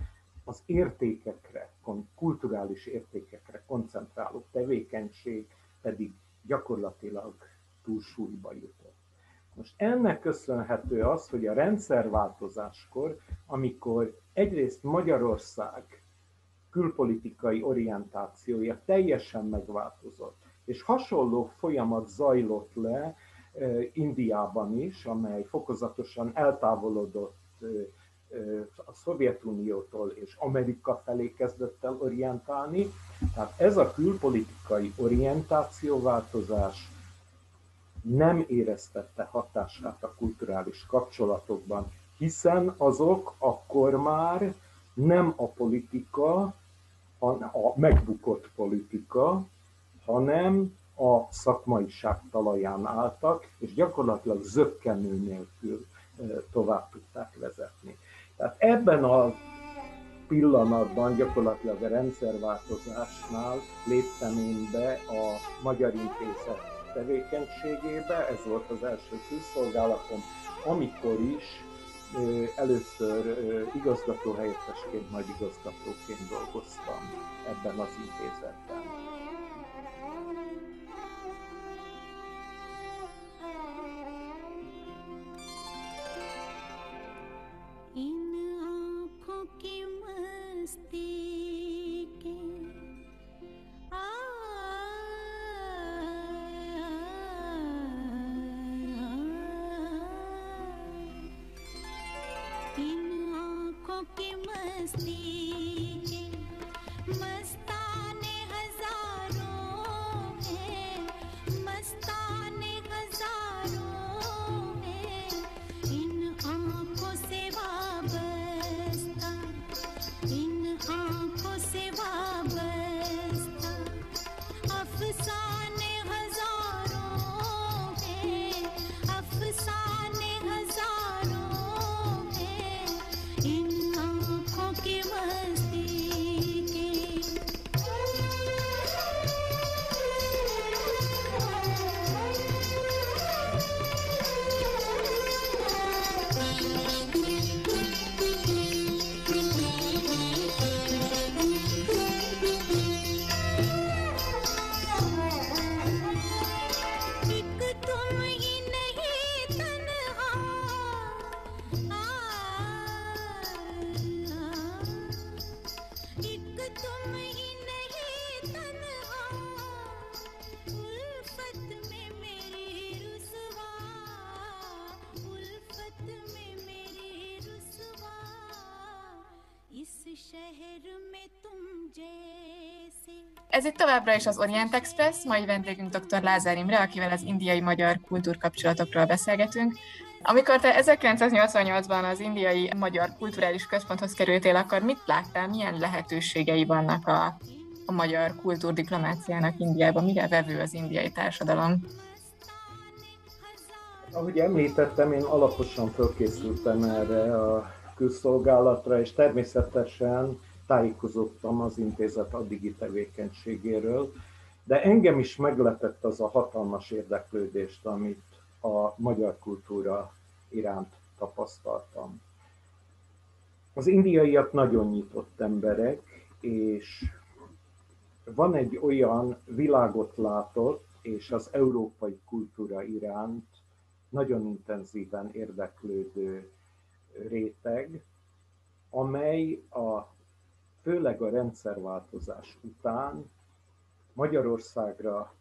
az értékekre, kulturális értékekre koncentráló tevékenység pedig gyakorlatilag túlsúlyba jutott. Most ennek köszönhető az, hogy a rendszerváltozáskor, amikor egyrészt Magyarország külpolitikai orientációja teljesen megváltozott, és hasonló folyamat zajlott le Indiában is, amely fokozatosan eltávolodott a Szovjetuniótól és Amerika felé kezdett el orientálni. Tehát ez a külpolitikai orientációváltozás nem éreztette hatását a kulturális kapcsolatokban, hiszen azok akkor már nem a politika, a megbukott politika, hanem a szakmaiság talaján álltak, és gyakorlatilag zöggenő nélkül tovább tudták vezetni. Tehát ebben a pillanatban gyakorlatilag a rendszerváltozásnál léptem én be a Magyar Intézet tevékenységébe, ez volt az első külszolgálatom, amikor is először igazgató helyettesként, majd igazgatóként dolgoztam ebben az intézetben. Ez itt továbbra is az Orient Express, mai vendégünk dr. Lázár Imre, akivel az indiai-magyar kultúrkapcsolatokról beszélgetünk. Amikor te 1988-ban az indiai magyar kulturális központhoz kerültél, akkor mit láttál, milyen lehetőségei vannak a, a magyar kultúrdiplomáciának Indiában? Mire vevő az indiai társadalom? Ahogy említettem, én alaposan fölkészültem erre a külszolgálatra, és természetesen tájékozottam az intézet addigi tevékenységéről, de engem is meglepett az a hatalmas érdeklődést, amit a magyar kultúra iránt tapasztaltam. Az indiaiak nagyon nyitott emberek, és van egy olyan világot látott, és az európai kultúra iránt nagyon intenzíven érdeklődő réteg, amely a főleg a rendszerváltozás után Magyarországra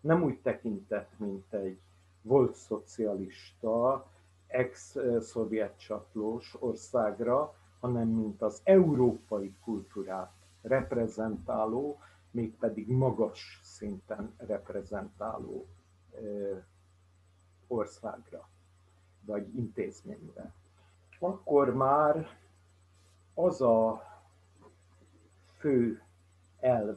nem úgy tekintett, mint egy volt szocialista, ex-szovjet csatlós országra, hanem mint az európai kultúrát reprezentáló, mégpedig magas szinten reprezentáló országra, vagy intézményre. Akkor már az a fő elv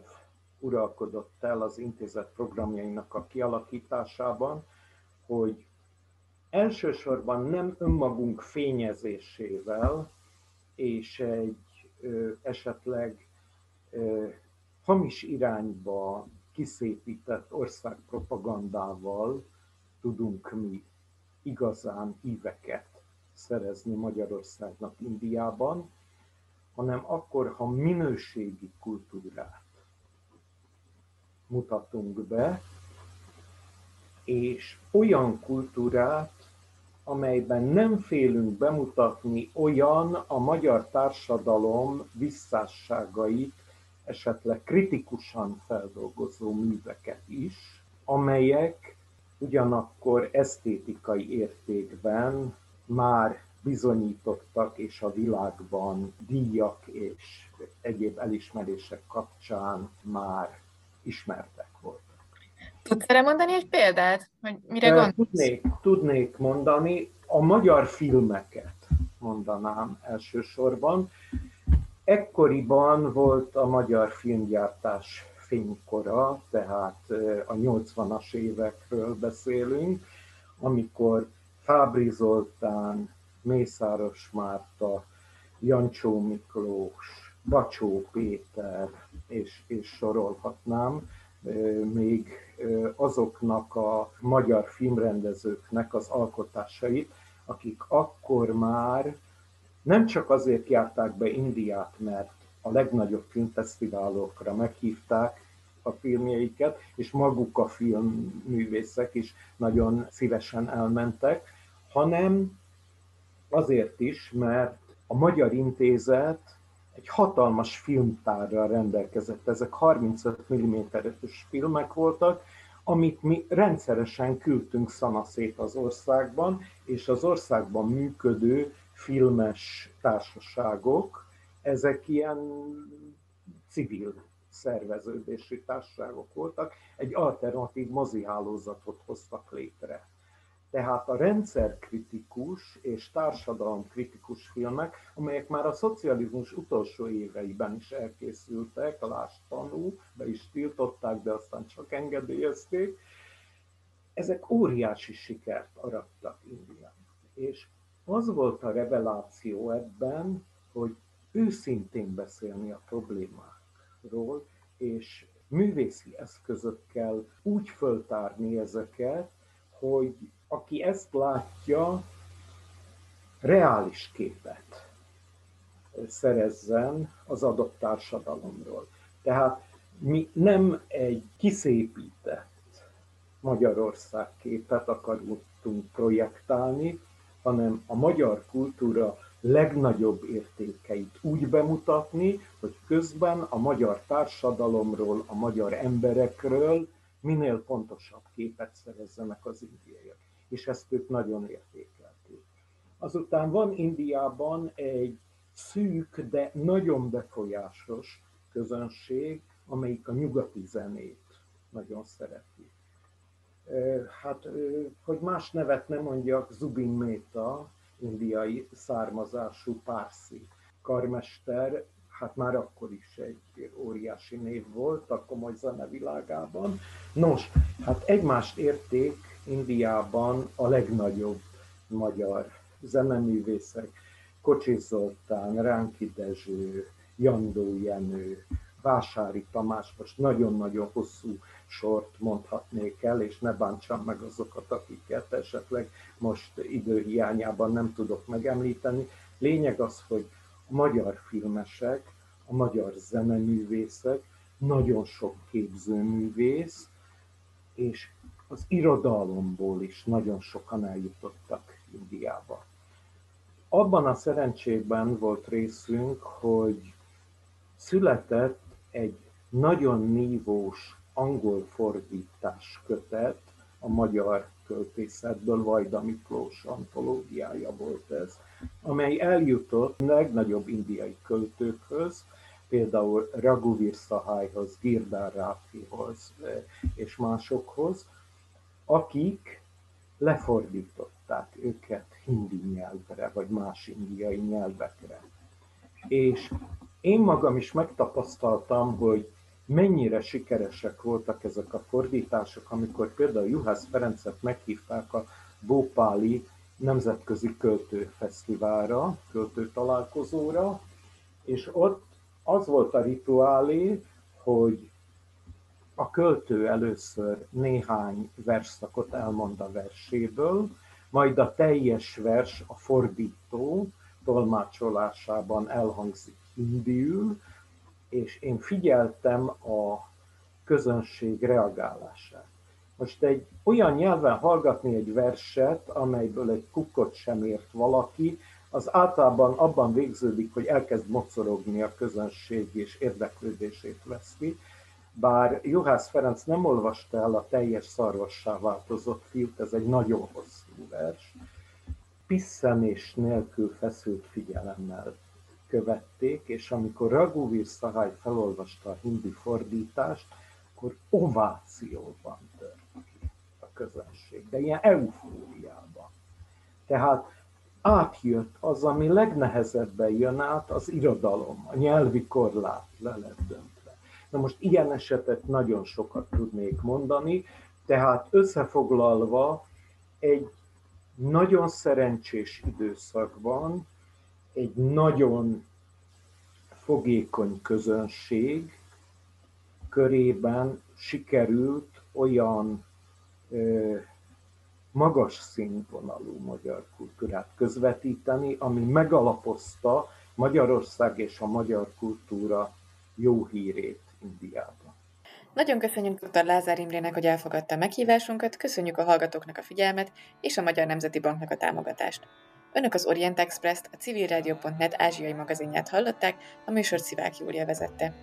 uralkodott el az intézet programjainak a kialakításában, hogy elsősorban nem önmagunk fényezésével és egy ö, esetleg ö, hamis irányba kiszépített országpropagandával tudunk mi igazán híveket szerezni Magyarországnak Indiában, hanem akkor, ha minőségi kultúrát mutatunk be, és olyan kultúrát, amelyben nem félünk bemutatni olyan a magyar társadalom visszásságait, esetleg kritikusan feldolgozó műveket is, amelyek ugyanakkor esztétikai értékben már bizonyítottak, és a világban díjak és egyéb elismerések kapcsán már ismertek voltak. Tudsz erre mondani egy példát, hogy mire gondolsz? Tudnék, tudnék mondani, a magyar filmeket mondanám elsősorban. Ekkoriban volt a magyar filmgyártás fénykora, tehát a 80-as évekről beszélünk, amikor Fábri Zoltán, Mészáros Márta, Jancsó Miklós, Bacsó Péter, és, és sorolhatnám, még azoknak a magyar filmrendezőknek az alkotásait, akik akkor már nem csak azért járták be Indiát, mert a legnagyobb filmfesztiválokra meghívták a filmjeiket, és maguk a filmművészek is nagyon szívesen elmentek, hanem azért is, mert a Magyar Intézet egy hatalmas filmtárral rendelkezett. Ezek 35 mm-es filmek voltak, amit mi rendszeresen küldtünk szanaszét az országban, és az országban működő filmes társaságok, ezek ilyen civil szerveződési társaságok voltak, egy alternatív mozihálózatot hoztak létre. Tehát a rendszerkritikus és társadalomkritikus filmek, amelyek már a szocializmus utolsó éveiben is elkészültek, lásd tanú, be is tiltották, de aztán csak engedélyezték, ezek óriási sikert arattak Indiának. És az volt a reveláció ebben, hogy őszintén beszélni a problémákról, és művészi eszközökkel úgy föltárni ezeket, hogy aki ezt látja, reális képet szerezzen az adott társadalomról. Tehát mi nem egy kiszépített Magyarország képet akarunk projektálni, hanem a magyar kultúra legnagyobb értékeit úgy bemutatni, hogy közben a magyar társadalomról, a magyar emberekről minél pontosabb képet szerezzenek az indiaiak. És ezt ők nagyon értékelték. Azután van Indiában egy szűk, de nagyon befolyásos közönség, amelyik a nyugati zenét nagyon szereti. Hát, hogy más nevet nem mondjak, Zubin Mehta, indiai származású párszi karmester, hát már akkor is egy óriási név volt a komoly zene világában. Nos, hát egymást érték Indiában a legnagyobb magyar zeneművészek, Kocsis Zoltán, Ránki Dezső, Jandó Jenő, Vásári Tamás, most nagyon-nagyon hosszú sort mondhatnék el, és ne bántsam meg azokat, akiket esetleg most időhiányában nem tudok megemlíteni. Lényeg az, hogy a magyar filmesek, a magyar zeneművészek, nagyon sok képzőművész, és az irodalomból is nagyon sokan eljutottak Indiába. Abban a szerencsében volt részünk, hogy született egy nagyon nívós angol fordítás kötet a magyar költészetből, Vajda Miklós antológiája volt ez, amely eljutott legnagyobb indiai költőkhöz, például Raghuvir Sahajhoz, Girdár Ráfihoz eh, és másokhoz, akik lefordították őket hindi nyelvre, vagy más indiai nyelvekre. És én magam is megtapasztaltam, hogy mennyire sikeresek voltak ezek a fordítások, amikor például Juhász Ferencet meghívták a Bópáli Nemzetközi Költőfesztiválra, költőtalálkozóra, És ott az volt a rituálé, hogy a költő először néhány versszakot elmond a verséből, majd a teljes vers a fordító tolmácsolásában elhangzik hindiül, és én figyeltem a közönség reagálását. Most egy olyan nyelven hallgatni egy verset, amelyből egy kukkot sem ért valaki, az általában abban végződik, hogy elkezd mocorogni a közönség és érdeklődését veszi, bár Juhász Ferenc nem olvasta el a teljes szarvassá változott fiút, ez egy nagyon hosszú vers, pisszenés nélkül feszült figyelemmel követték, és amikor Raghuvír Szahály felolvasta a hindi fordítást, akkor ovációban tört ki a közönség, de ilyen eufóriában. Tehát átjött az, ami legnehezebben jön át, az irodalom, a nyelvi korlát le lett. Na most ilyen esetet nagyon sokat tudnék mondani, tehát összefoglalva egy nagyon szerencsés időszakban egy nagyon fogékony közönség körében sikerült olyan ö, magas színvonalú magyar kultúrát közvetíteni, ami megalapozta Magyarország és a magyar kultúra jó hírét Indiában. Nagyon köszönjük dr. Lázár Imrének, hogy elfogadta a meghívásunkat, köszönjük a hallgatóknak a figyelmet és a Magyar Nemzeti Banknak a támogatást. Önök az Orient Express-t, a civilradio.net ázsiai magazinját hallották, a műsor Szivák Júlia vezette.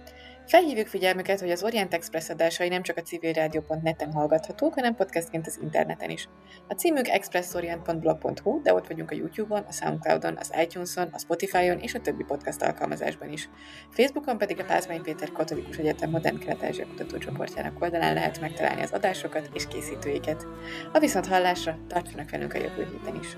Felhívjuk figyelmüket, hogy az Orient Express adásai nem csak a civilradio.net-en hallgathatók, hanem podcastként az interneten is. A címünk expressorient.blog.hu, de ott vagyunk a YouTube-on, a Soundcloud-on, az iTunes-on, a Spotify-on és a többi podcast alkalmazásban is. Facebookon pedig a Pázmány Péter Katolikus Egyetem Modern kelet kutatócsoportjának oldalán lehet megtalálni az adásokat és készítőiket. A viszont hallásra tartsanak velünk a jövő héten is.